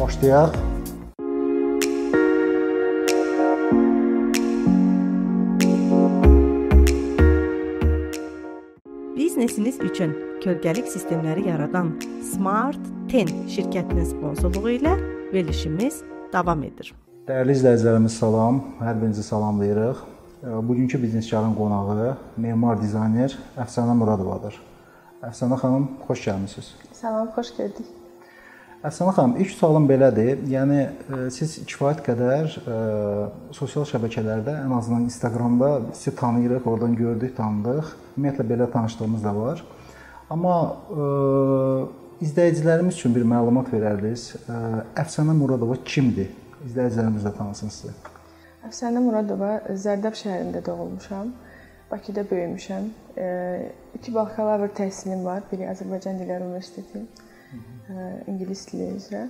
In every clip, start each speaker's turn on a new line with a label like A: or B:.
A: Başlayaq.
B: Biznesiniz üçün kölgəlik sistemləri yaradan Smart 10 şirkətinin sponsorluğu ilə verilişimiz davam edir.
A: Dəyərli izləyicilərimiz salam, hər birinizi salamlayırıq. Bugünkü bizneskarın qonağı memar dizayner Əfsanə Muradovadır. Əfsanə xanım, xoş gəlmisiniz.
C: Salam, xoş gördük.
A: Əfsanə xanım, ilk sualım belədir. Yəni siz kifayət qədər ə, sosial şəbəkələrdə, ən azından Instagramda sizi tanıyırıq, oradan gördük, tanıdıq. Ümumiyyətlə belə tanışdığımız da var. Amma ə, izləyicilərimiz üçün bir məlumat verərdiniz. Əfsanə Muradova kimdir? İzləyicilərimiz də tanısın sizi.
C: Əfsanə Muradova Zərdab şəhərində doğulmuşam. Bakıda böyümüşəm. İki bakalavr təhsilim var. Biri Azərbaycan Dilləri Universiteti, ingilis dili üzrə.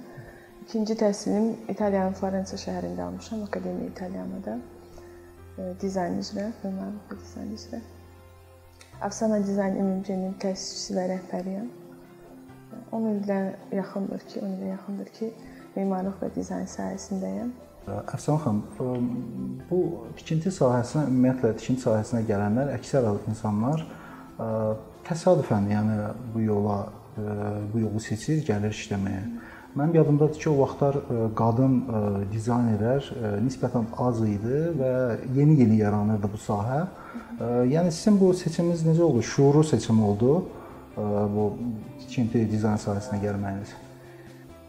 C: İkinci təhsilim İtaliyanın Florensa şəhərində almışam, Akademiya İtalyanada. Dizayn üzrə, memarlıq və dizayn üzrə. Afsana Dizayn MMC-nin təsisçisi və rəhbəriyəm. 10 ildən yaxındır ki, 10 ilə yaxındır ki, memarlıq və dizayn sahəsindəyəm.
A: Əfsan xanım, bu tikinti sahəsinə, ümumiyyətlə tikinti sahəsinə gələnlər əksər insanlar təsadüfən, yəni bu yola bu yolu seçir, gəlir işləməyə. Mənim yadımdadır ki, o vaxtlar qadın dizaynerlər nisbətən az idi və yeni-yeni yaranırdı bu sahə. Yəni sizin bu seçiminiz necə oldu? Şuurlu seçim oldu bu tikinti dizayn sahəsinə gəlməyiniz?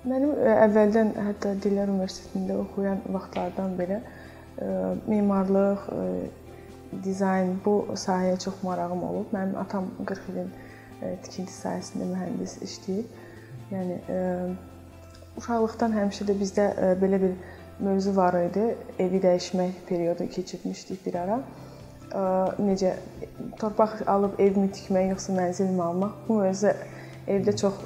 C: Mənim əvvəldən hətta Dillər Universitetində oxuyan vaxtlardan belə memarlıq, dizayn bu sahəyə çox marağım olub. Mənim atam 40 ilin tikinti sahəsində mühəndis işləyir. Yəni uşaqlıqdan həmişə də bizdə belə bir mövzu var idi. Evi dəyişmək periodu keçirmişdik bir ara. Necə torpaq alıb evimi tikmək yoxsa mənzilimi almaq. Bu mövzu evdə çox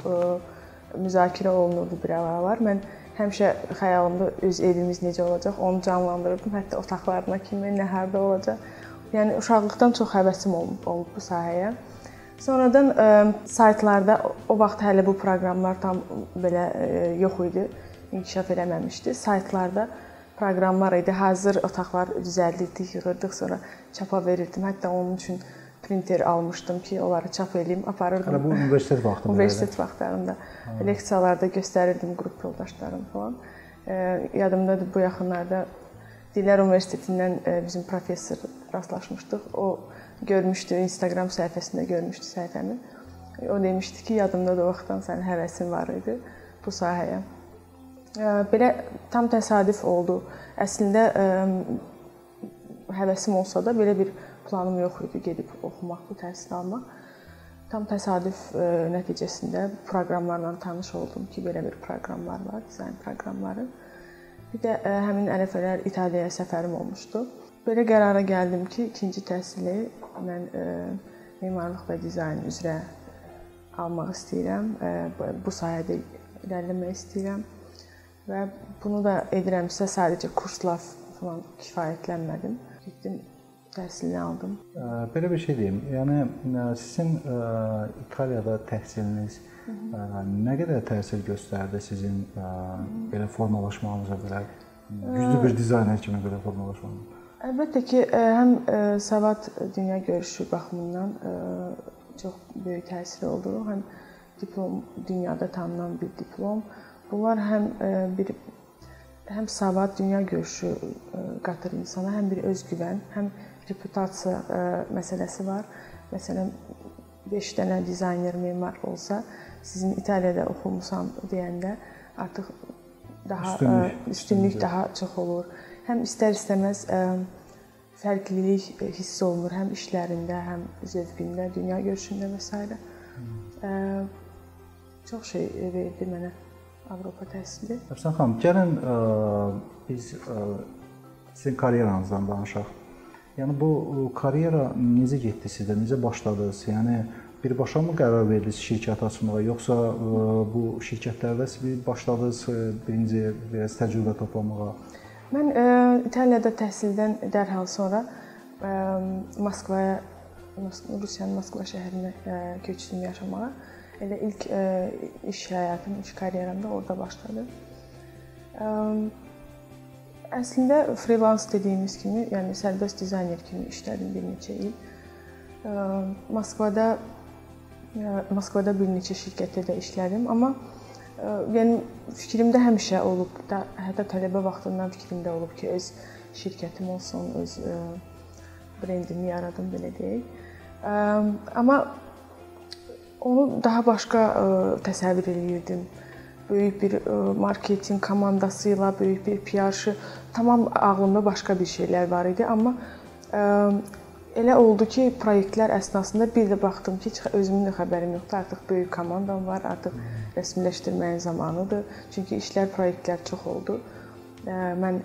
C: müzakirə olunurdu bir aralar. Mən həmişə xəyalımda öz evimiz necə olacaq, onu canlandırırdım. Hətta otaqlarına kimi, nə harda olacaq. Yəni uşaqlıqdan çox həvəsim olub, olub bu sahəyə. Sonradan ə, saytlarda o vaxt hələ bu proqramlar tam belə ə, yox idi, inkişaf eləməmişdi. Saytlarda proqramlar idi. Hazır otaqlar düzəldirdik, yığırdıq, sonra çapa verirdim. Hətta onun üçün printer almışdım ki, onları çap eləyim, aparırdım.
A: Hələ bu universitet vaxtında.
C: universitet vaxtlarında ha. leksiyalarda göstərirdim qrup yoldaşlarım falan. E, yadımdadır bu yaxınlarda Dillər Universitetindən e, bizim professor rastlaşmışdıq. O görmüşdü Instagram səhifəsində görmüşdü səhifəmi. O demişdi ki, yadımdadır o vaxtdan sənin həvəsin var idi bu sahəyə. Belə tam təsadüf oldu. Əslində həvəsim olsa da belə bir planım yox idi gedib oxumaq, bu təhsil almaq. Tam təsadüf nəticəsində proqramlarla tanış oldum ki, belə bir proqramlar var, dizayn proqramları. Bir də həmin ərəfələr İtaliyaya səfərim olmuşdu. Belə qərara gəldim ki, ikinci təhsili mən ə, e, memarlıq və dizayn üzrə almaq istəyirəm. Ə, bu sahədə irəliləmək istəyirəm. Və bunu da edirəmsə sadəcə kursla falan kifayətlənmədim. Getdim təhsilini aldım.
A: Belə bir şey deyim. Yəni sizin İtaliyada təhsiliniz Hı -hı. nə qədər təsir göstərdi sizin belə formalaşmağınıza belə güclü bir dizayner kimi belə formalaşmağınıza?
C: Əlbəttə ki, həm savad dünya görüşü baxımından çox böyük təsir oldu, həm diplom dünyada tanınan bir diplom. Bunlar həm bir həm savad dünya görüşü qatır insana, həm bir özgüvən, həm reputasiya e, məsələsi var. Məsələn, 5 dənə dizayner, memar olsa, sizin İtaliyada oxumusan deyəndə artıq daha üstünlük, e, üstünlük daha çox olur. Həm istər-istəməz ə, fərqlilik hiss olunur həm işlərində, həm zövqündə, dünya görüşündə və s. Hmm. Çox şey verdi mənə Avropa təhsili.
A: Əfsan xanım, gəlin ə, biz ə, sizin karyeranızdan danışaq. Yəni bu karyera necə getdi sizdə? Necə başladınız? Yəni birbaşa mı qərar verdiniz şirkət açmağa, yoxsa bu şirkətlərdə siz başladınız birinci biraz təcrübə toplamağa?
C: Mən ə, İtaliyada təhsildən dərhal sonra ə, Moskvaya Rusiyanın Moskva şəhərinə ə, köçdüm yaşamağa. Elə ilk ə, iş həyatım, iş karyeram da orada başladı. Əslində freelance dediyimiz kimi, yəni sərbəst dizayner kimi işlədim bir neçə il. Moskvada Moskvada bir neçə şirkətdə də işlədim, amma yəni fikrimdə həmişə olub da, hətta tələbə vaxtından fikrimdə olub ki, öz şirkətim olsun, öz brendimi yaradım belə deyək. Amma onu daha başqa təsəvvür eləyirdim. Böyük bir marketinq komandası ilə, böyük bir PR-şı, tamam ağlımda başqa bir şeylər var idi, amma Elə oldu ki, layihələr əsnasında bir də baxdım ki, özümün də xəbərim yoxdur. Artıq böyük komandam var, artıq rəsmiləşdirməyin zamanıdır. Çünki işlər, layihələr çox oldu. Mən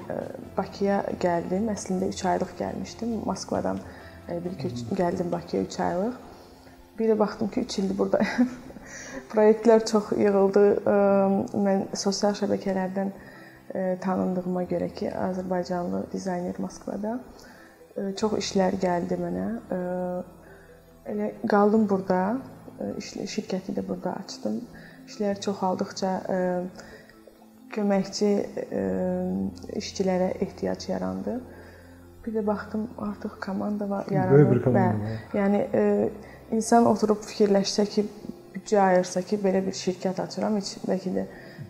C: Bakıya gəldim. Əslində 3 aylıq gəlmişdim. Moskvadan bir köç gəldim Bakıya 3 aylıq. Bir də baxdım ki, 3 ildir burdayam. Layihələr çox yığıldı. Mən sosial şəbəkələrdən tanındığıma görə ki, Azərbaycanlı dizayner Moskvada çox işlər gəldi mənə. Elə qaldım burada. Şirkəti də burada açdım. İşlər çoxaldıqca köməkçi işçilərə ehtiyac yarandı. Bir də baxdım artıq komanda var,
A: bir komanda.
C: Yəni insan oturub fikirləşsə ki, büdcə ayırsa ki, belə bir şirkət açıram, heç bəlkə də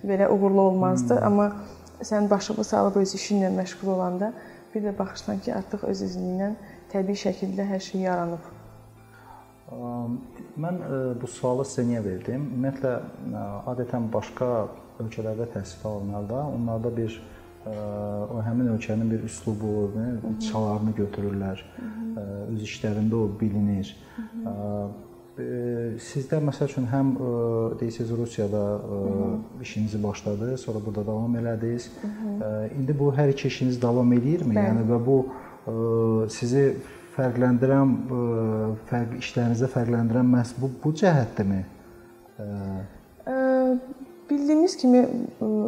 C: belə uğurlu olmazdı, hmm. amma sən başını salıb öz işinlə məşğul olanda bir də baxırsan ki, artıq öz-özlüyündən təbii şəkildə hər şey yaranıb.
A: Mən bu sualı sizə niyə verdim? Ümumiyyətlə adətən başqa ölkələrdə təhsil alınanda onlarda bir o həmin ölkənin bir üslubu, çalarını götürürlər. Öz işlərində o bilinir. Hı -hı. Sizdə məsəl üçün həm deyirsiniz Rusiyada işinizi başladınız, sonra burada davam elədiniz. İndi bu hər iki işiniz davam eləyirmi? Bəli. Yəni və bu sizi fərqləndirən fərq işlərinizdə fərqləndirən məhz bu bu cəhətdimi?
C: Bildiyimiz kimi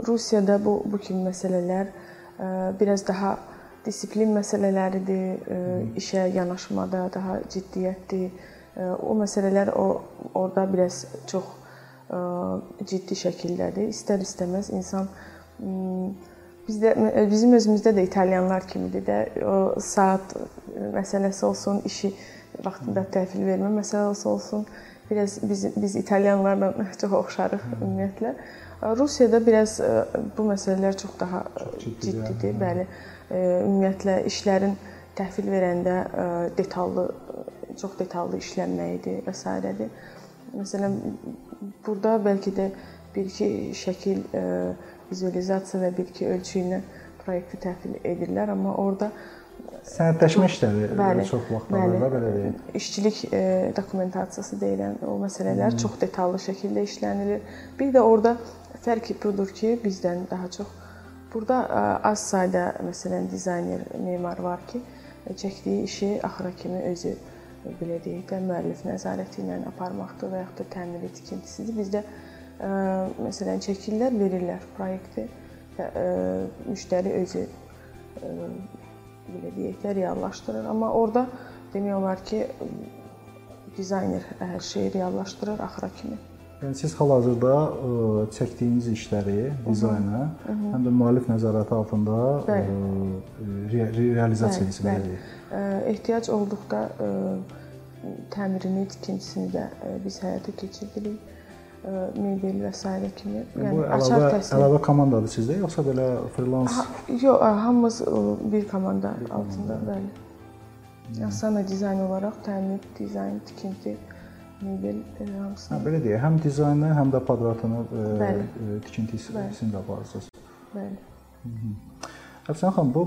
C: Rusiyada bu bu kimi məsələlər biraz daha disiplin məsələləridir, işə yanaşmada daha ciddiyyətli o məsələlər o orada biraz çox ciddi şəkildədir. İstər-istəməz insan bizdə bizim özümüzdə də italyanlar kimidir də o saat məsələsi olsun, işi vaxtında təhvil vermə məsələsi olsun. Biraz biz biz italyanlarla çox oxşarıq ümumiyyətlə. Rusiyada biraz bu məsələlər çox daha çox ciddidir. Yəni. Bəli. Ümumiyyətlə işlərin təhvil verəndə detallı çox detallı işlənməyidir və s. Məsələn, burada bəlkə də bir-iki şəkil e, vizualizasiya və bir-iki ölçü ilə proyekti təhvil edirlər, amma orada
A: sənədləşmə işləri bəli, çox vaxt alır da belə deyək.
C: İşçilik e, dokumentasiyası deyilən o məsələlər hmm. çox detallı şəkildə işlənilir. Bir də orada fərq budur ki, bizdən daha çox burada e, az sayda məsələn dizayner, memar var ki, çəkdiyi işi axıra kimi özü belə deyək də müəllif nəzarəti ilə aparmaqdır və yaxud da təmiri tikintisidir. Bizdə ə, məsələn çəkirlər, verirlər proyekti və ə, müştəri özü ə, belə deyək də reallaşdırır. Amma orada demək olar ki, dizayner hər şeyi reallaşdırır axıra kimi.
A: Yəni siz hal-hazırda çəkdiyiniz işləri, dizaynı, həm də müəllif nəzarəti altında re realizasiya edirsiniz.
C: Ehtiyac olduqda təmirini, tikintisini də biz həyata keçiririk. Mebel və s. kimi.
A: Yəni bu əlavə, təhsil... əlavə komandadır sizdə yoxsa belə freelance?
C: Ha, yox, hamımız bir komanda bir altında, bəli. Asana dizayn olaraq təmir, dizayn, tikinti, mebel hamısını.
A: Hə, belə deyək, həm dizaynı, həm də kvadratını, tikintisini də aparırsınız.
C: Bəli.
A: Əfsan xanım, bu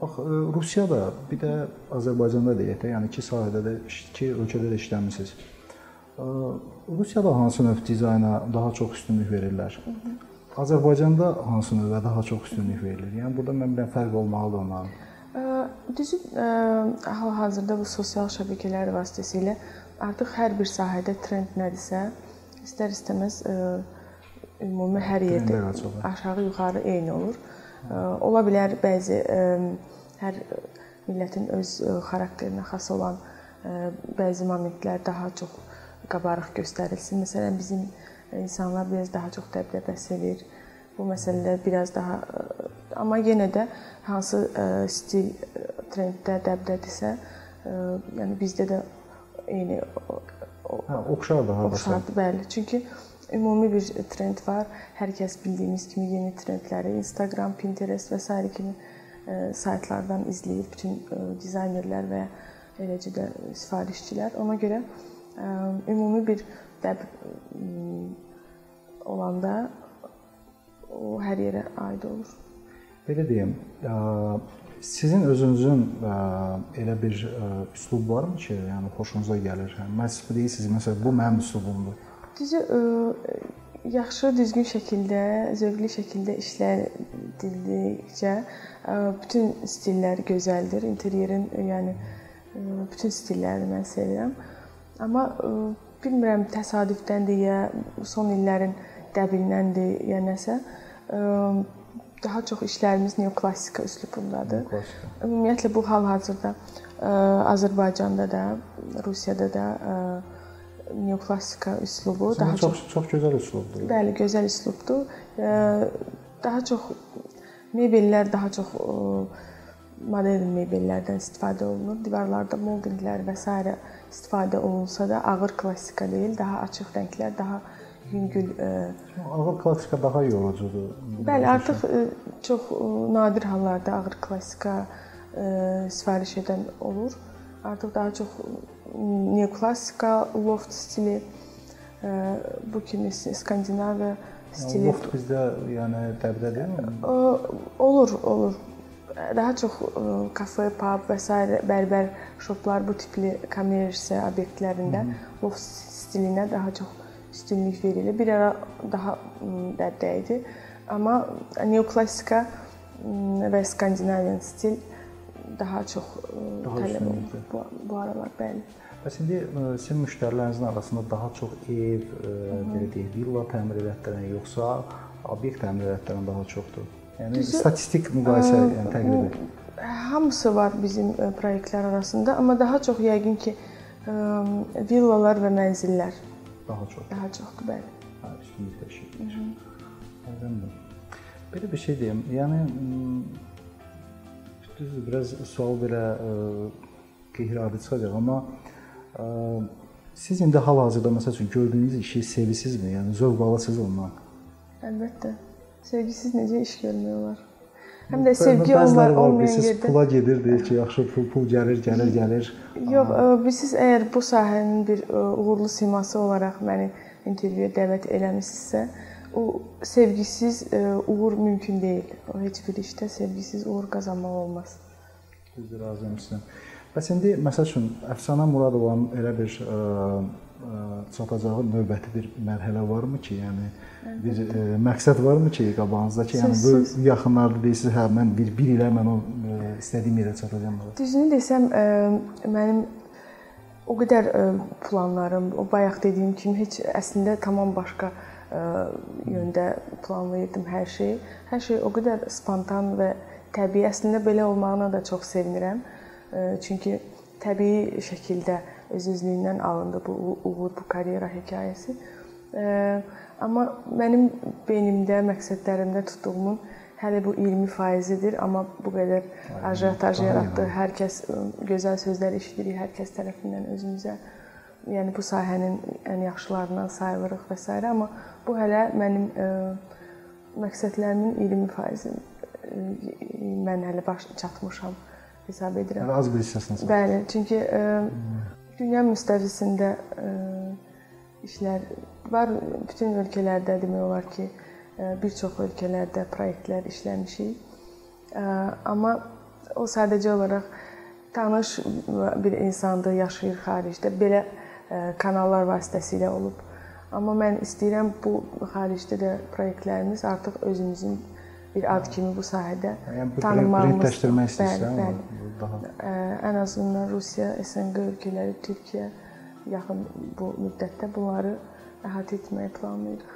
A: Bax, e, Rusiyada, bir də Azərbaycanda deyək də, yəni iki sahədə də, iki ölkədə də işləmisiniz. E, Rusiyada hansı növ dizayna daha çox üstünlük verirlər? Azərbaycanda hansı növə daha çox üstünlük verilir? Yəni burada mən bilən fərq olmalıdır onların.
C: E, düzü hal-hazırda bu sosial şəbəkələr vasitəsilə artıq hər bir sahədə trend nədirsə, istər-istəməz ümumi hər yerdə aşağı-yuxarı eyni olur. Ola bilər bəzi hər millətin öz xarakterinə xas olan bəzi momentlər daha çox qabarıq göstərilsin. Məsələn, bizim insanlar biraz daha çox dəbdəbə sevir. bu məsələlər biraz daha amma yenə də hansı stil trenddə, dəbdədirsə, yəni bizdə də eyni
A: hə, oxşardır hardasa.
C: Oxşardır, bəli. Çünki ümumi bir trend var. Hər kəs bildiyimiz kimi yeni trendləri Instagram, Pinterest və s. kimi saytlardan izləyir bütün dizaynerlər və eləcə də sifarişçilər. Ona görə ümumi bir dəb olanda o hər yerə aid olur.
A: Belə deyim, sizin özünüzün elə bir üslub varmı ki, yəni xoşunuza gəlir? Hə, məhz deyirsiniz, məsələn, bu mənim üslubumdur.
C: Düzü yaxşı, düzgün şəkildə, zövqlü şəkildə işlədildikcə bütün stillər gözəldir. Interyerin, yəni bütün stilləri mən sevirəm. Amma bilmirəm təsadüfdəndir ya son illərin dəbilindəndir ya nəsə daha çox işlərimiz neoklassika üslubundadır. Neoklassika. Ümumiyyətlə bu hal-hazırda Azərbaycanda da, Rusiyada da neoklassika üslubu
A: Sizin
C: daha
A: çox
C: çox
A: çox gözəl üslubdur.
C: Bəli, gözəl üslubdur. Daha çox mebellər daha çox modern mebellərdən istifadə olunur. Divarlarda moldinqlər və s. istifadə olunsa da ağır klassika deyil, daha açıq rənglər, daha yüngül
A: ağır klassika daha yorucudur.
C: Bəli, artıq çox nadir hallarda ağır klassika sifariş edən olur. Artıq daha çox neoklassika, loft stili bu kimi Skandinaviya stili.
A: Loft bizdə yəni dəbdə deyilmi?
C: Olur, olur. Daha çox kafe, pub və s. bərbər şoplar bu tipli kommersiya obyektlərində loft stilinə daha çox üstünlük verilir. Bir ara daha dəbdə idi. Amma neoklassika və Skandinaviyan stil daha çox daha tələb olunur bu, bu aralar, bəli.
A: Bəs indi sizin müştərilərinizin arasında daha çox ev, belə deyək, villa təmir etdirən yoxsa obyekt təmir etdirən daha çoxdur? Yəni Düzü, statistik müqayisə, yəni təqribi.
C: Hamısı var bizim layihələr arasında, amma daha çox yəqin ki villalar və mənzillər
A: daha çox.
C: Daha çoxdur, bəli.
A: Hə, üstünlük təşkil edir. Belə bir şey deyim. Yəni düzdür, biraz sual belə qeyri-adi çıxacaq, amma siz indi hal-hazırda məsəl üçün gördüyünüz işi sevirsinizmi? Yəni zövq alırsınız ondan?
C: Əlbəttə. Sevgisiz necə iş görmək olar? Həm də sevgi onlar olmayan yerdə
A: pula gedir, deyir ki, yaxşı pul, pul gəlir, gəlir, gəlir.
C: Yox, bilirsiniz, əgər bu sahənin bir uğurlu siması olaraq məni intervyuya dəvət eləmisinizsə, o sevgisiz uğur mümkün deyil. O heç bir işdə sevgisiz uğur qazanmaq olmaz.
A: Düzdür, razıyam sizdən. Bəs indi məsəl üçün Əfsanə Muradovanın elə bir ə, ə, çatacağı növbəti bir mərhələ varmı ki, yəni bir ə, məqsəd varmı ki, qabağınızda ki, yəni bu yaxınlarda deyirsiniz, hə mən bir bir ilə mən o ə, istədiyim yerə çatacağam.
C: Düzünü desəm, ə, mənim o qədər ə, planlarım, o bayaq dediyim kimi heç əslində tamam başqa ə, yöndə planlayırdım hər şeyi. Hər şey o qədər spontan və təbii. Əslində belə olmağına da çox sevinirəm. Çünki təbii şəkildə öz-özlüyündən alındı bu uğur, bu karyera hekayəsi. Amma mənim beynimdə, məqsədlərimdə tutduğumun hələ bu 20%-dir, amma bu qədər ajotaj yaratdı. Hər kəs gözəl sözlər eşidirik hər kəs tərəfindən özümüzə. Yəni bu sahənin ən yaxşılarından sayılırıq və s. amma bu hələ mənim ə, məqsədlərimin 20%-i mən hələ baş çatmışam hesab edirəm.
A: Yəni az bir hissəsini.
C: Bəli, çünki ə, dünya müstəvisində ə, işlər var. Bütün ölkələrdə demək olar ki, ə, bir çox ölkələrdə layihələr işləmişik. Ə, amma o sadəcə olaraq tanış bir insandır, yaşayır xaricdə. Belə kanallar vasitəsilə olub. Amma mən istəyirəm bu xaricdə də layihələrimiz artıq özümüzün bir ad kimi bu sahədə yəni, tanınmağımız.
A: Brendləşdirmək istəyirsən, bəli,
C: daha ən azından Rusiya, SNQ ölkələri, Türkiyə yaxın bu müddətdə bunları əhatə etməyi planlayırıq.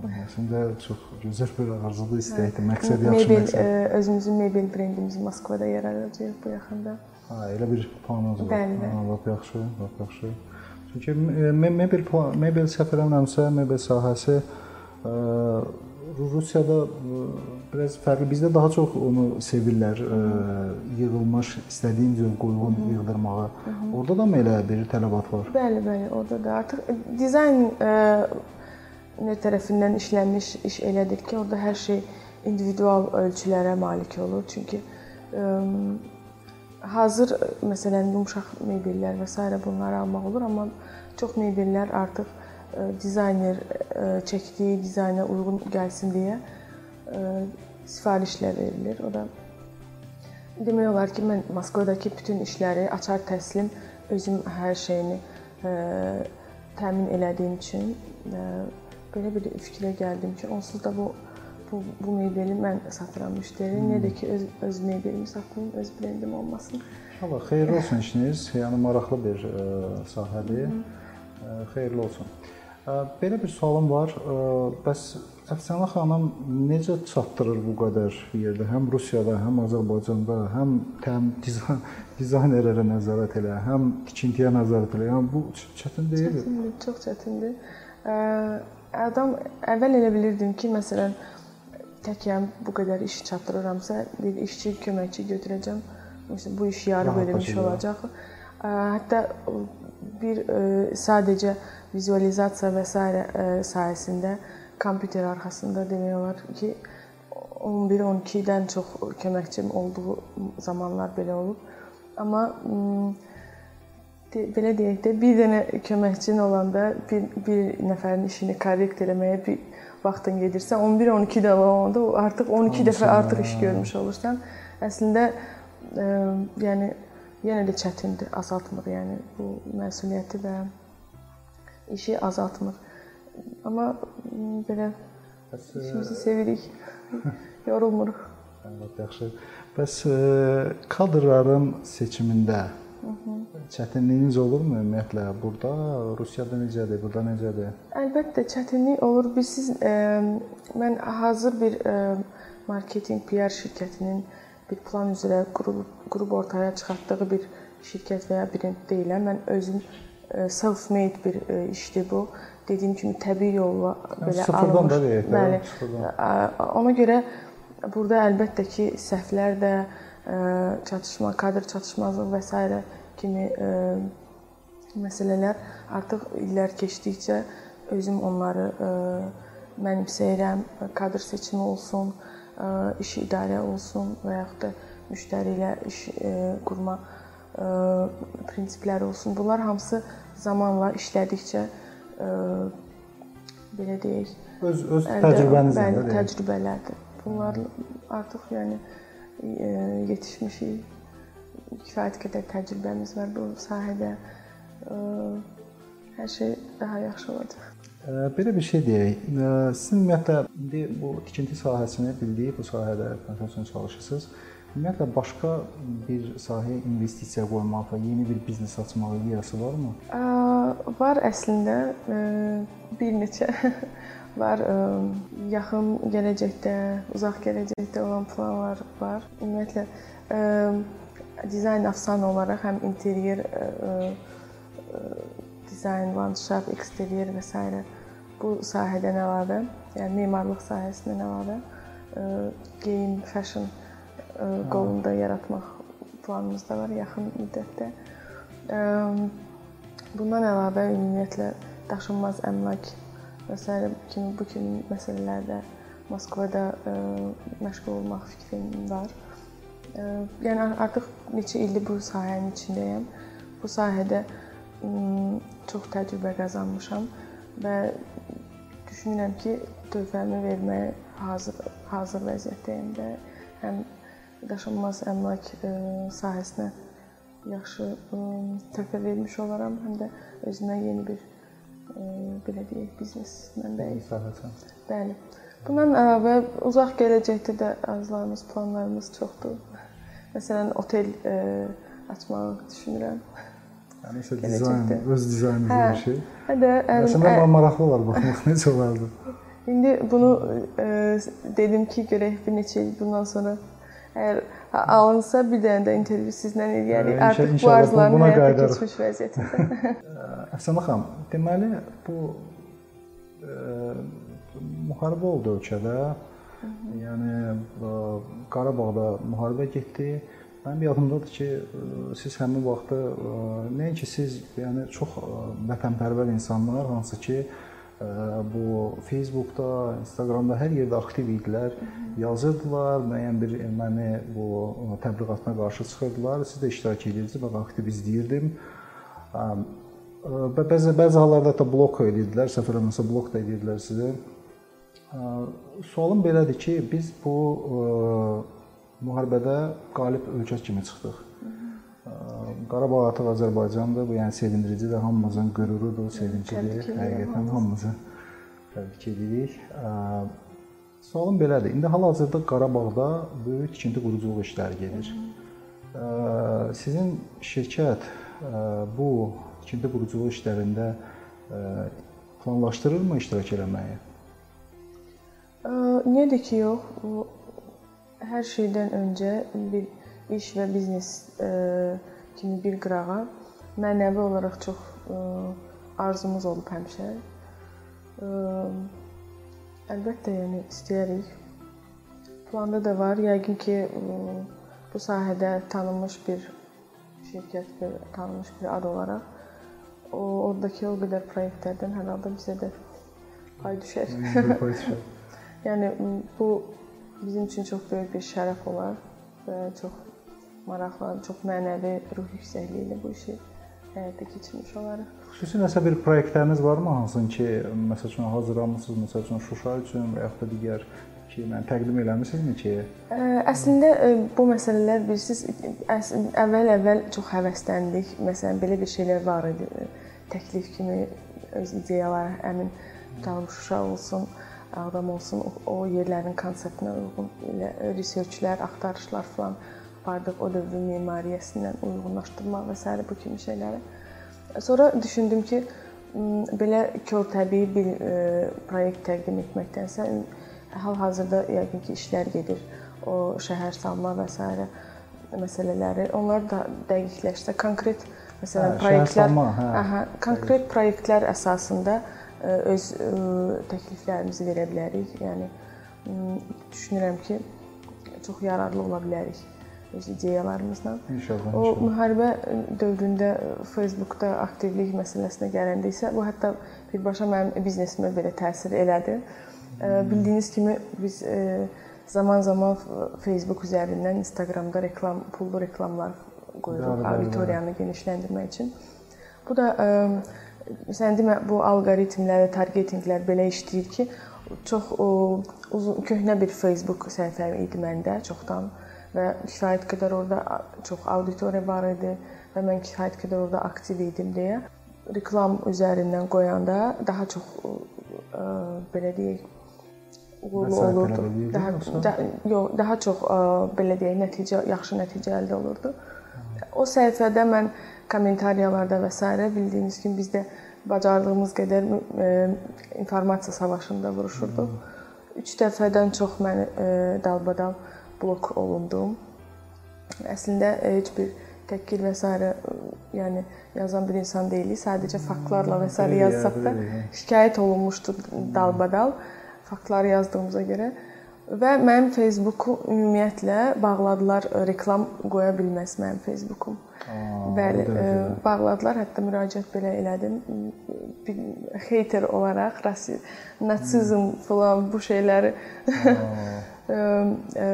A: Əslində çox gözəl bir arzudur, istəkdir, məqsəd yaxşı
C: mebel,
A: məqsəd.
C: Özümüzün mebel brendimizi Moskvada yaradacağıq bu yaxında.
A: Ha, elə bir planınız var.
C: Bəli, bəli.
A: Lap yaxşı, lap yaxşı. Çünki mebel mebel səhv eləmirəmsə, mebel sahəsi ə, Rusiyada e, biraz fərqli. Bizdə daha çox onu sevirlər, ə, yığılmış, istədiyin cür uyğun yığdırmağı. Orada da mı elə bir tələbat var?
C: Bəli, bəli, orada da artıq dizayn nə tərəfindən işlənmiş iş elədir ki, orada hər şey individual ölçülərə malik olur. Çünki hazır məsələn yumşaq mebellər və s. bunları almaq olur, amma çox mebellər artıq ə, dizayner ə, çəkdiyi dizayna uyğun gəlsin deyə ə, sifarişlə verilir. O da demək olar ki, mən Moskvadakı bütün işləri açar təslim özüm hər şeyini təmin elədiyim üçün belə bir fikrə gəldim ki, onsuz da bu bu, bu mebeli mən satıram müştəri. Hmm. Nə də ki öz öz mebelimi satım, öz brendim olmasın.
A: Allah xeyirli olsun işiniz. Yəni maraqlı bir ə, sahədir. Hı. Ə, xeyirli olsun. Ə, belə bir sualım var. Ə, bəs Əfsanə xanım necə çatdırır bu qədər yerdə? Həm Rusiyada, həm Azərbaycanda, həm təm dizayn dizaynerlərə nəzarət elə, həm tikintiyə nəzarət elə. Yəni bu çətin deyil.
C: Çətindir, çox çətindir. Ə, adam əvvəl elə bilirdim ki, məsələn, təkəm bu qədər iş çatdırıramsa, bir işçi, köməkçi götürəcəm. Məsələn, bu iş yarı bölünmüş olacaq. Hətta bir sadəcə vizualizasiya və s. sayəsində kompüter arxasında demək olar ki 11-12-dən çox köməkçim olduğu zamanlar belə olub. Amma de, belə deyək də bir dənə köməkçin olanda bir bir nəfərin işini korrekt eləməyə bir vaxtın gedirsə, 11-12-də olanda artıq 12 Anladım. dəfə artıq iş görmüş olursan. Əslində ə, yəni yenə də çətindir, azaltmır. Yəni bu məsuliyyəti və işi azaltmır. Amma belə Bəs işimizi sevirik. Yorulmuruq.
A: Əlbəttə yaxşı. Bəs kadrların seçimində Hı -hı. Çətinliyiniz olurmu ümumiyyətlə burada? Rusiyada necədir, burada necədir?
C: Əlbəttə çətinlik olur. Bilirsiz, e, mən hazır bir e, marketinq PR şirkətinin bir plan üzrə qurub qurub ortaya çıxartdığı bir şirkət və ya brend deyiləm. Mən özüm e, self-made bir e, işdir bu dediyim kimi təbii yolla belə
A: alınmış. da deyək.
C: Bəli. Sıfırdan. Ona görə burada əlbəttə ki, səhvlər də çatışma, kadr çatışmazlığı və s. kimi məsələlər artıq illər keçdikcə özüm onları mənimsəyirəm. Kadr seçimi olsun, iş idarə olsun və yaxud da müştəri ilə iş qurma prinsipləri olsun. Bunlar hamısı zamanla işlədikcə belə deyək,
A: öz öz təcrübənizdir.
C: Bəli, təcrübələrdir. Bunlar artıq yəni yetişmişik. Kifayət qədər təcrübəmiz var bu sahədə. Hər şey daha yaxşı olacaq.
A: Belə bir şey deyək. Siz ümumiyyətlə indi bu tikinti sahəsini bildiyi bu sahədə professional çalışırsınız. Ümumiyyətlə başqa bir sahəyə investisiya qoymaq və yeni bir biznes açmaq ideyası varmı?
C: Var əslində bir neçə var yaxın gələcəkdə, uzaq gələcəkdə olan planlar var. Ümumiyyətlə dizayn afsan olaraq həm interyer dizayn, landşaft, eksteryer və s. bu sahədən əlavə, yəni memarlıq sahəsindən əlavə geyim, fashion qolunda yaratmaq planımızda var yaxın müddətdə. Bundan əlavə ümumiyyətlə daşınmaz əmlak və s. kimi bu kimi məsələlərdə Moskvada məşğul olmaq fikrim var. Yəni artıq neçə ildir bu sahənin içindəyəm. Bu sahədə çox təcrübə qazanmışam və düşünürəm ki, tövhəmi verməyə hazır hazır vəziyyətdəyəm də. Həm daşınmaz əmlak sahəsinə yaxşı töhfə vermiş olaram, həm də özümə yeni bir belə deyək, biznes mənbəyi
A: sahəsi.
C: Bəli. Bundan əlavə uzaq gələcəkdə də arzularımız, planlarımız çoxdur. Məsələn, otel açmağı düşünürəm.
A: Yəni isə dizayn, öz dizaynınız hə, bir şey.
C: Hə də,
A: əslində ə... maraqlı olar baxmaq necə olardı.
C: İndi bunu e, dedim ki, görək bir neçə il bundan sonra Əgər alınsa bir dənə də intervyu sizlə eləyərik. Hə, Artıq bu arzuların həyata keçmiş vəziyyətində.
A: Əfsanə xanım, deməli bu müharibə oldu ölkədə. Yəni Qarabağda müharibə getdi. Mənim yadımdadır ki, siz həmin vaxtı nəinki siz, yəni çox vətənpərvər insanlar hansı ki, bu Facebookda, Instagramda hər yerdə aktiv idilər, yazırdılar, müəyyən bir erməni bu təbliğatına qarşı çıxırdılar. Siz də iştirak edirdiniz, mən aktiv izləyirdim. Və bəzi bəzi hallarda da blok edirdilər, səhv eləmirəmsə blok da edirdilər sizə. Sualım belədir ki, biz bu müharibədə qalib ölkə kimi çıxdıq. Qarabağ artıq Azərbaycandır. Bu yəni sevindiricidir, hamımızın qürurudur, sevincidir. Həqiqətən hamımızı təbrik edirik. Sualım belədir. İndi hal-hazırda Qarabağda böyük tikinti quruculuq işləri gedir. Sizin şirkət bu tikinti quruculuq işlərində planlaşdırırmı iştirak eləməyi?
C: Niyə ki, yox. Hər şeydən öncə bir iş və biznes kimi bir qırağa mənəvi olaraq çox arzumuz olub həmişə. Əlbəttə, yəni istəyərik. Planda da var. Yəqin ki, bu sahədə tanınmış bir şirkət, bir tanınmış bir ad olaraq o oradakı o qədər layihələrdən hər halda bizə də pay düşər. Pay düşər. yəni bu bizim üçün çox böyük bir şərəf olar və çox maraqlı, çox mənəvi ruh yüksəkliyi ilə bu işi həyata keçirmiş olarıq.
A: Xüsusi nəsə bir layihələriniz varmı hansın ki, məsəl üçün hazırlamısınız, məsəl üçün Şuşa üçün və yaxud da digər ki, mən təqdim eləmisinizmi ki?
C: Əslində bu məsələlər bilirsiniz, əvvəl-əvvəl çox həvəsləndik. Məsələn, belə bir şeylər var idi. Təklif kimi öz ideyalar, əmin tutalım Şuşa olsun adam olsun, o, yerlərin konseptinə uyğun elə researchlər, axtarışlar falan apardıq o dövrün memariyyəsindən uyğunlaşdırma və s. bu kimi şeyləri. Sonra düşündüm ki, belə kör təbii bir e, proyekt təqdim etməkdənsə hal-hazırda yəqin ki, işlər gedir. O şəhər salma və s. məsələləri, onlar da dəqiqləşsə, konkret məsələn hə, proyektlər, hə, aha, konkret proyektlər əsasında öz təkliflərimizi verə bilərik. Yəni düşünürəm ki, çox yararlı ola bilərik öz ideyalarımızla.
A: İnşallah.
C: O müharibə dövründə Facebookda aktivlik məsələsinə gələndə isə bu hətta birbaşa mənim biznesimə belə təsir elədi. Bildiyiniz kimi biz zaman-zaman Facebook üzərindən Instagramda reklam, pullu reklamlar qoyuruq auditoriyanı genişləndirmək üçün. Bu da Məsələn demə bu alqoritmlər, targetinqlər belə işləyir ki, çox o, uzun köhnə bir Facebook səhifə idi məndə çoxdan və kifayət qədər orada çox auditoriya var idi və mən kifayət qədər orada aktiv idim deyə reklam üzərindən qoyanda daha çox ə, belə deyək uğurlu olurdu. Daha da, yox, daha çox ə, belə deyək nəticə, yaxşı nəticə əldə olurdu. O səhifədə mən kommentariyalarda və s. bildiyiniz kimi bizdə bacardığımız qədər e, informasiya savaşında vuruşurduq. 3 dəfədən çox mən e, dalbadal blok olundum. Əslində e, heç bir təhqir və s. yəni yazan bir insan deyilik. Sadəcə faktlarla və s. yazsaq da şikayət olunmuşdu dalbadal faktları yazdığımıza görə. Və mənim Facebooku ümumiyyətlə bağladılar, reklam qoya bilməz mənim Facebookum. Aa, Bəli, ə, e, bağladılar. Hətta müraciət belə elədim. Bir hater olaraq rasi, natsizm falan bu şeyləri ə, ə, e,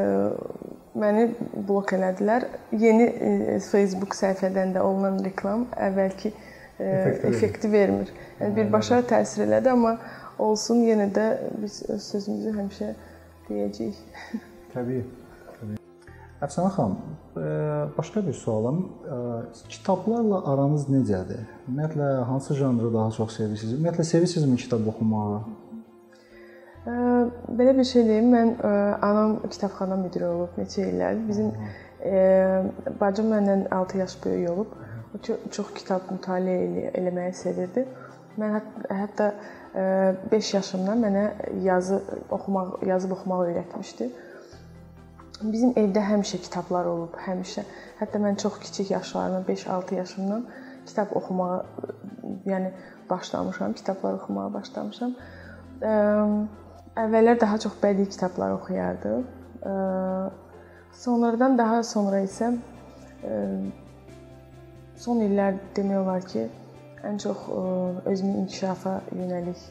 C: məni blok elədilər. Yeni ə, e, Facebook səhifədən də olunan reklam əvvəlki ə, effekti vermir. Yəni birbaşa təsir elədi, amma olsun yenə də biz öz sözümüzü həmişə deyəcəyik.
A: Təbii. Təbii. Əfsanə xanım, e, başqa bir sualım. E, kitablarla aranız necədir? Ümumiyyətlə hansı janrı daha çox sevirsiniz? Ümumiyyətlə sevirsinizmi kitab oxumağı?
C: E, belə bir şey deyim, mən anam kitabxana müdiri olub neçə illər. Bizim bacım məndən 6 yaş böyük olub. O çox kitab mütaliə eləməyi sevirdi. Mən hətta 5 yaşımdan mənə yazı oxumaq, yazıb oxumaq öyrətmişdi. Bizim evdə həmişə kitablar olub, həmişə. Hətta mən çox kiçik yaşlarımda 5-6 yaşımdan kitab oxumağa yəni başlamışam, kitablar oxumağa başlamışam. əvvəllər daha çox bədii kitablar oxuyardıq. Sonradan daha sonra isə son illər demək olar ki, ən çox özümü inkişafa yönəlik,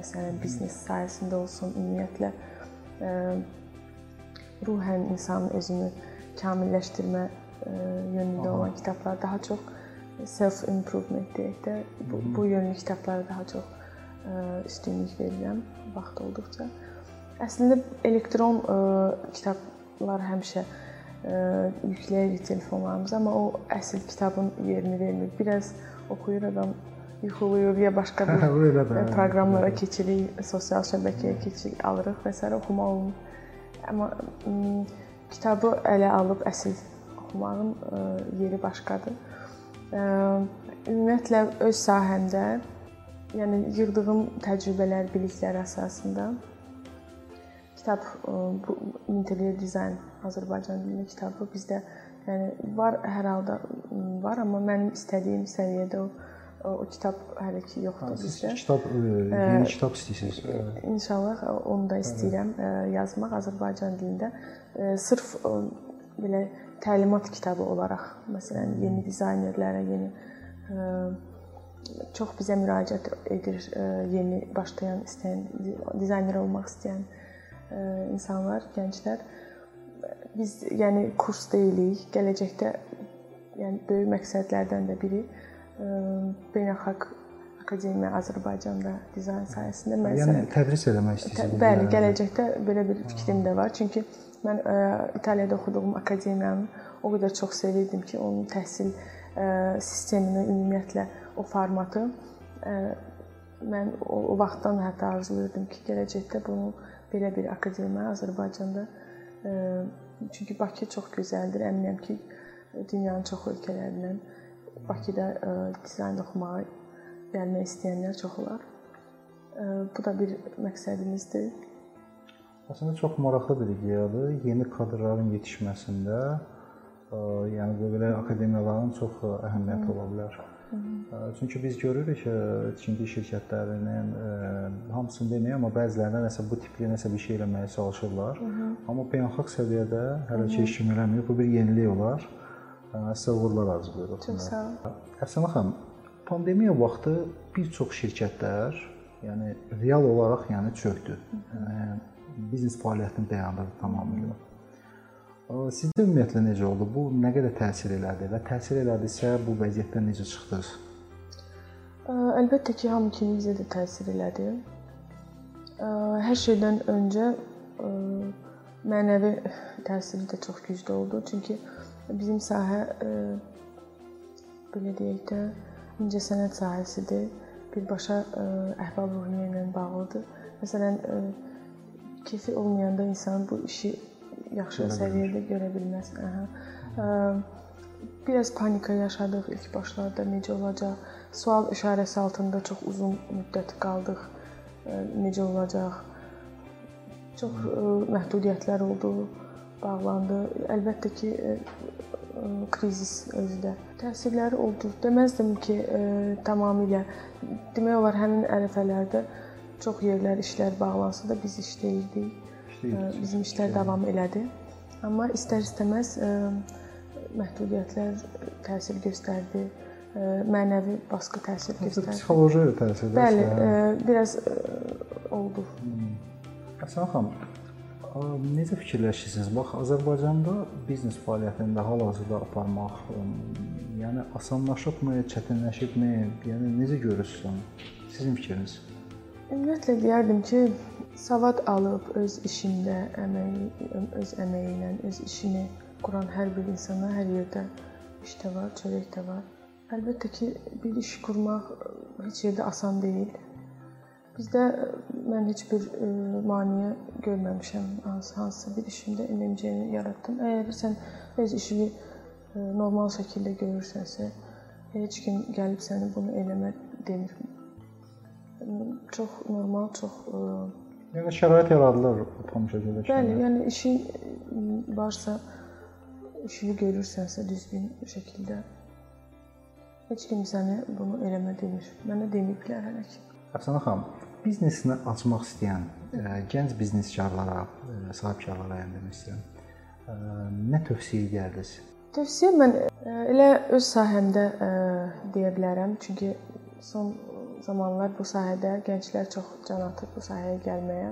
C: məsələn, biznes sahəsində olsun, ümumiyyətlə ruhən insanın özünü kamilləşdirmə yönündə Aha. olan kitablar daha çox self improvement deyək də bu, bu yönlü kitablara daha çox üstünlük verirəm vaxt olduqca. Əslində elektron ə, kitablar həmişə ə, yükləyirik telefonlarımıza, amma o əsl kitabın yerini vermir. Biraz oxuyur adam yuxulayır ya başqa bir hə, proqramlara keçirik, sosial şəbəkəyə keçirik, alırıq və s. oxumaq olmur. Amma kitabı ələ alıb əsl oxumağın ə, yeri başqadır. Ə, ümumiyyətlə öz sahəmdə yəni yığdığım təcrübələr, biliklər əsasında kitab e, bu interyer dizayn Azərbaycan dilində kitabı bizdə yəni var hər halda var, amma mənim istədiyim səviyyədə o o kitab hələ ki yoxdur bizdə.
A: Kitab e, yeni kitab istəyirsiniz?
C: İnşallah onu da istəyirəm ə, e, yazmaq Azərbaycan dilində. Ə, sırf ə, belə təlimat kitabı olaraq, məsələn, yeni dizaynerlərə, yeni ə, çox bizə müraciət edir e, yeni başlayan istəyən dizayner olmaq istəyən e, insanlar, gənclər. Biz yəni kurs deyilik. Gələcəkdə yəni böyük məqsədlərdən də biri e, beynəlxalq akademiya Azərbaycanda dizayn sahəsində
A: mən yəni tədris eləmək istəyirsiniz.
C: Bəli, gələcəkdə belə bir fikrim də var. Çünki mən ə, İtaliyada oxuduğum akademiyanı o qədər çox sevirdim ki, onun təhsil ə, sistemini ümumiyyətlə o formatı mən o, o vaxtdan hətta arzulayırdım ki, gələcəkdə bunu belə bir akademiya Azərbaycanda çünki Bakı çox gözəldir. Əminəm ki, dünyanın çox ölkələrindən Bakıda dizayn oxumağa gəlmək istəyənlər çox olar. Bu da bir məqsədimizdir.
A: Əslində çox maraqlı bir ideyadır. Yeni kadrların yetişməsində yəni belə akademiyaların çox əhəmiyyəti ola bilər. Çünki biz görürük ki, tikinti şirkətlərinin hamısını deməyəm, amma bəzilərində nəsə bu tipli nəsə bir şey eləməyə çalışırlar. Hı -hı. Amma beynəlxalq səviyyədə hələ ki heç kim eləmir. Bu bir yenilik olar. Sizə uğurlar arzulayırıq.
C: Çox sağ olun.
A: Əfsanə xanım, pandemiya vaxtı bir çox şirkətlər, yəni real olaraq yəni çökdü. Yəni biznes fəaliyyətini dayandırdı tamamilə. Sizdə ümumiyyətlə necə oldu? Bu nə qədər təsir elədi və təsir elədisə bu vəziyyətdən necə çıxdınız?
C: Əlbəttə ki, hamı kimi bizə də təsir elədi. Hər şeydən öncə mənəvi təsiri də çox güclü oldu. Çünki bizim sahə belə deyək də incəsənət sahəsidir. Birbaşa əhval-ruhiyyə ilə bağlıdır. Məsələn, kefi olmayanda insan bu işi yaxşı səviyyədə görə bilməz. Aha. Biraz panika yaşadıq ilk başlarda necə olacaq? Sual işarəsi altında çox uzun müddət qaldıq. Necə olacaq? Çox məhdudiyyətlər oldu, bağlandı. Əlbəttə ki, krizis özü də təsirləri oldu. Deməzdim ki, tamamilə demək olar həmin ərəfələrdə çox yerlər, işlər bağlansa da biz işləyirdik işləyir. Bizim işlər davam elədi. Amma istər-istəməz məhdudiyyətlər təsir göstərdi. Mənəvi baskı təsir göstərdi.
A: Psixoloji təsir
C: göstərdi. Bəli, biraz oldu.
A: Həsən xanım, necə fikirləşirsiniz? Bax, Azərbaycanda biznes fəaliyyətini də hal-hazırda aparmaq, yəni asanlaşıbmı, çətinləşibmi? Yəni necə görürsünüz? Sizin fikriniz?
C: Ümumiyyətlə deyərdim ki, savad alıb öz işində əməyi, öz əməyi ilə öz işini quran hər bir insana hər yerdə iş də var, çörək də var. Əlbəttə ki, bir iş qurmaq heç yerdə asan deyil. Bizdə mən heç bir ə, maneə görməmişəm hansı hansı bir işimdə MMC-ni yaratdım. Əgər sən öz işini ə, normal şəkildə görürsənsə, heç kim gəlib səni bunu eləmə demir çox normal, çox e,
A: Yəni şərait yaradılır tam şəkildə.
C: Bəli, yəni işin varsa, işini görürsənsə düzgün şəkildə heç kim səni bunu eləmə demir. Mənə deməyiblər hələ ki.
A: Əfsanə xanım, biznesini açmaq istəyən gənc bizneskarlara, sahibkarlara yəni demək istəyirəm. Nə tövsiyə edərdiniz?
C: Tövsiyə mən elə öz sahəmdə deyə bilərəm, çünki son zamanlar bu sahədə gənclər çox can atır bu sahəyə gəlməyə.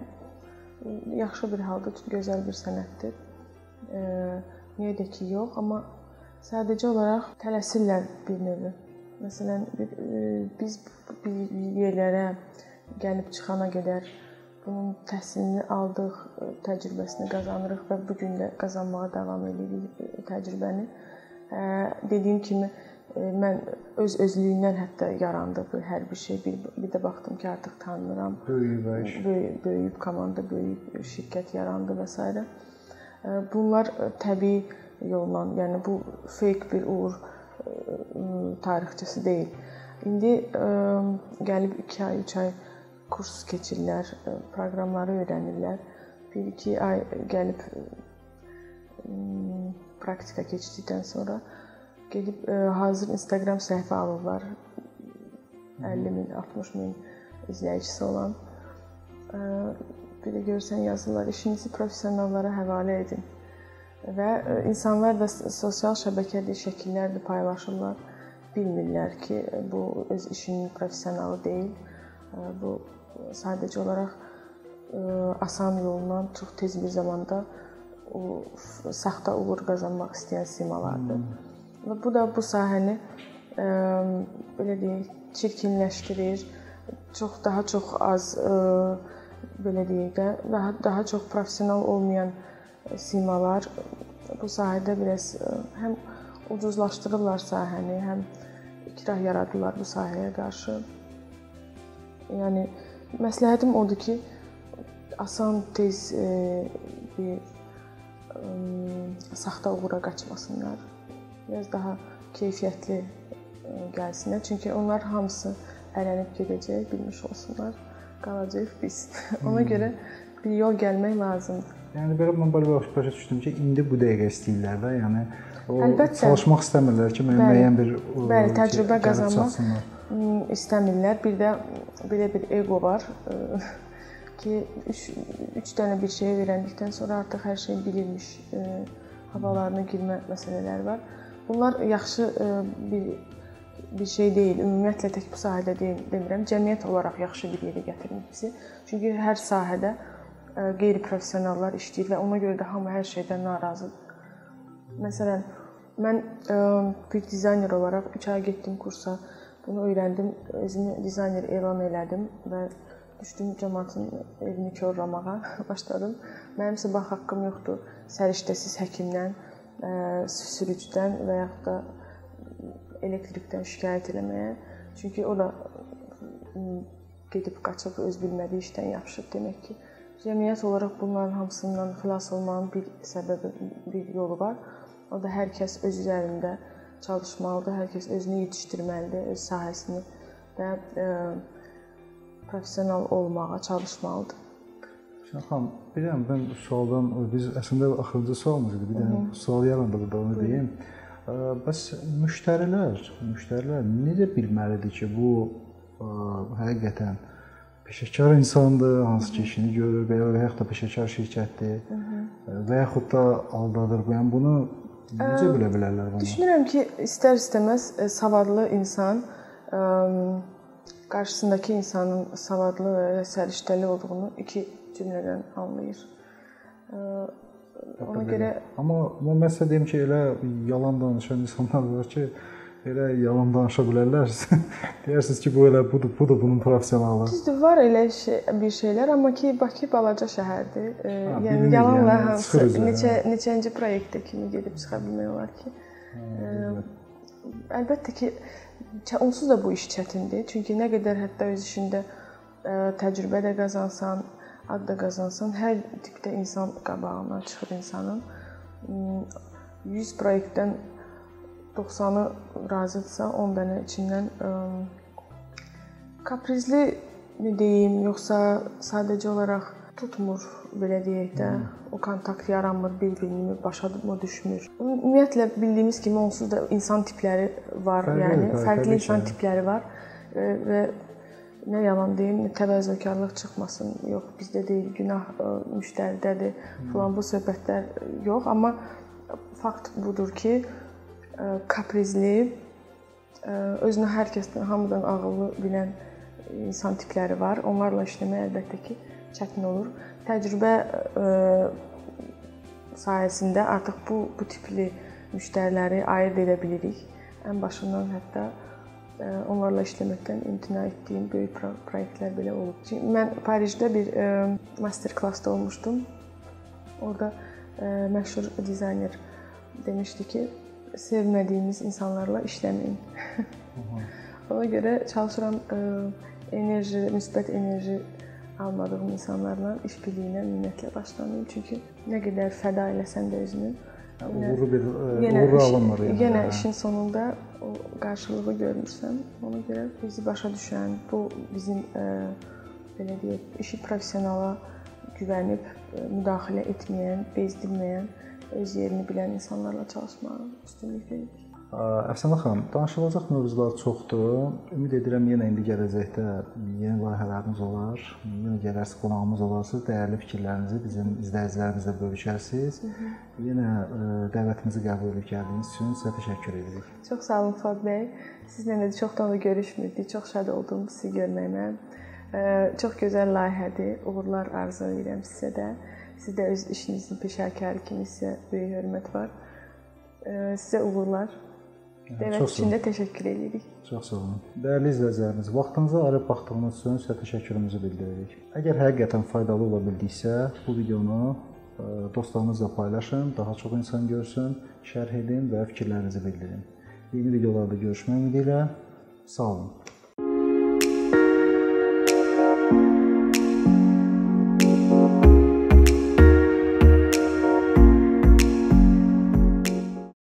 C: Yaxşı bir haldır, gözəl bir sənətdir. Niyə də ki, yox, amma sadəcə olaraq tələsirlər bir növ. Məsələn, bir, biz bir yerlərə gəlib çıxana qədər bunun təhsilini aldıq, təcrübəsini qazanırıq və bu gün də qazanmağa davam edirik təcrübəni. Dediyim kimi mən öz özlüyündən hətta yarandı bu hər bir şey. Bir, bir də baxdım ki, artıq tanınıram.
A: Böyüyüb,
C: böyüyüb, böyüyüb komanda böyüyüb, şirkət yarandı və s. Bunlar təbii yolla, yəni bu fake bir uğur tarixçisi deyil. İndi gəlib 2 ay, 3 ay kurs keçirlər, proqramları öyrənirlər. 1-2 ay gəlib praktika keçdikdən sonra gedib ə, hazır Instagram səhifə alırlar. 50 min, 60 min izləyicisi olan. Ə, bir də görsən yazırlar, işinizi professionallara həvalə edin. Və ə, insanlar da sosial şəbəkədə şəkillərdə paylaşırlar. Bilmirlər ki, bu öz işinin professionalı deyil. Ə, bu sadəcə olaraq ə, asan yolla çox tez bir zamanda o saxta uğur qazanmaq istəyən simalardır. Hmm. Və bu da bu sahəni ə, belə deyək, çirkinləşdirir. Çox daha çox az ə, belə deyək də, daha daha çox professional olmayan simalar bu sahədə biraz ə, həm ucuzlaşdırırlar sahəni, həm ikrah yaradırlar bu sahəyə qarşı. Yəni məsləhətim odur ki, asan, tez e, bir ə, saxta uğura qaçmasınlar biraz daha keyfiyyətli e, gəlsinlər. Çünki onlar hamısı ələnib gedəcək, bilmiş olsunlar. Qalacağıq biz. Ona hmm. görə bir yol gəlmək lazımdır.
A: Yəni belə mən belə başa düşdüm ki, indi bu dəqiqə istəyirlər də, yəni o Əlbəttə, çalışmaq istəmirlər ki, müəyyən, müəyyən bir
C: o, bəli, təcrübə ki, qazanmaq istəmirlər. Bir də belə bir ego var e, ki, 3 3 dənə bir şey öyrəndikdən sonra artıq hər şey bilirmiş e, havalarına girmə məsələləri var. Bunlar yaxşı e, bir bir şey deyil. Ümumiyyətlə tək bu sahədə demirəm. Cəmiyyət olaraq yaxşı bir yerə gətirmir bizi. Çünki hər sahədə e, qeyri-professionallar işləyir və ona görə də hamı hər şeydən narazıdır. Məsələn, mən e, bir dizayner olaraq 3 ay getdim kursa, bunu öyrəndim, özümü dizayner elan elədim və düşdüm cəmaətin evini korlamağa başladım. Mənim isə bax haqqım yoxdur səriştəsiz həkimdən sürücüdən və yaxud da elektrikdən şikayət eləməyə. Çünki o da gedib qaçıb öz bilmədiyi işdən yapışıb. Demək ki, cəmiyyət olaraq bunların hamısından xilas olmanın bir səbəbi, bir yolu var. O da hər kəs öz üzərində çalışmalıdır, hər kəs özünü yetişdirməlidir, öz sahəsini və e, professional olmağa çalışmalıdır.
A: Xanım, bilirəm mən sualdan biz əslində axırıncı sualımız idi. Bir dənə sual yarandı burada onu deyim. Bəs müştərilər, müştərilər necə bilməlidir ki, bu ə, həqiqətən peşəkar insandır, hansı ki işini görür və ya yaxud da peşəkar şirkətdir və yaxud da aldadır. Yəni bunu necə bilə bilərlər bunu?
C: Düşünürəm ki, istər-istəməz savadlı insan ə, qarşısındakı insanın savadlı və səriştəli olduğunu iki cümlədən anlayır. Ona görə
A: amma amma mən sizə deyim ki, elə yalan danışan insanlar var ki, elə yalan danışa bilərlər. Deyirsiniz ki, bu elə budur, budur bunun professionalı.
C: Düzdür, var elə şey, bir şeylər, amma ki, Bakı balaca şəhərdir. E, ha, yəni yalanla yəni, hansı neçə neçənci proyektdə kimi gedib çıxa bilmək olar ki. E, əlbəttə ki, onsuz da bu iş çətindir. Çünki nə qədər hətta öz işində ə, təcrübə də qazansan, ad da qazansan, hər tipdə insan qabağına çıxır insanın. 100 proyektdən 90-ı razıdırsa, 10 dənə içindən kaprizli mi deyim, yoxsa sadəcə olaraq tutmur belə deyək də, o kontakt yaranmır, bir-birini başa mı düşmür. Ümumiyyətlə bildiyimiz kimi onsuz da insan tipləri var, fərqli, yəni fərqli, fərqli insan tipləri var və nə yalan deyim, təvazökarlıq çıxmasın. Yox, bizdə deyil, günah ə, müştəridədir falan bu söhbətlər yox, amma fakt budur ki, ə, kaprizli, özünü hər kəsdən, hamıdan ağıllı bilən insan tipləri var. Onlarla işləmək əlbəttə ki, çətin olur. Təcrübə sayəsində artıq bu bu tipli müştəriləri ayırd edə bilirik. Ən başından hətta onlarla işləməkdən imtina etdiyim böyük layihələr belə olub. Mən Parisdə bir master klassda olmuşdum. Orada məşhur dizayner demişdi ki, sevmədiyiniz insanlarla işləməyin. Ona görə çalışıram enerji, müsbət enerji almadığım insanlarla iş birliyinə ümumiyyətlə başlamayım. Çünki nə qədər fəda eləsən də özünü,
A: uğurlu bir uğurlu alınmır yəni.
C: Yenə işin sonunda o qarşılığı görmürsən. Ona görə bizi başa düşən, bu bizim ə, belə deyək, işi professionala güvənib ə, müdaxilə etməyən, bezdirməyən, öz yerini bilən insanlarla çalışmağa üstünlük veririk.
A: Əfsanə xanım, danışılacaq mövzular çoxdur. Ümid edirəm yenə indi gələcəkdə yeni layihələriniz olar. Yenə gələrsiz, qonağımız olarsınız, dəyərli fikirlərinizi bizim izləyicilərimizlə bölüşərsiniz. Hı -hı. Yenə dəvətimizi qəbul edib gəldiyiniz üçün sizə təşəkkür edirik.
C: Çox sağ olun Fuad bəy. Sizlə də çoxdan da görüşmürdük. Çox şad oldum sizi görməyimə. Çox gözəl layihədir. Uğurlar arzu edirəm sizə də. Siz də öz işinizin peşəkarı kimi sizə böyük hörmət var. Sizə uğurlar. Dəvət üçün də təşəkkür edirik.
A: Çox sağ olun. Dəyərli izləyicilərimiz, vaxtınızı ayırıb baxdığınız üçün sizə təşəkkürümüzü bildiririk. Əgər həqiqətən faydalı ola bildiksə, bu videonu e, dostlarınızla paylaşın, daha çox insan görsün, şərh edin və fikirlərinizi bildirin. Yeni videolarda görüşmək ümidi ilə sağ olun.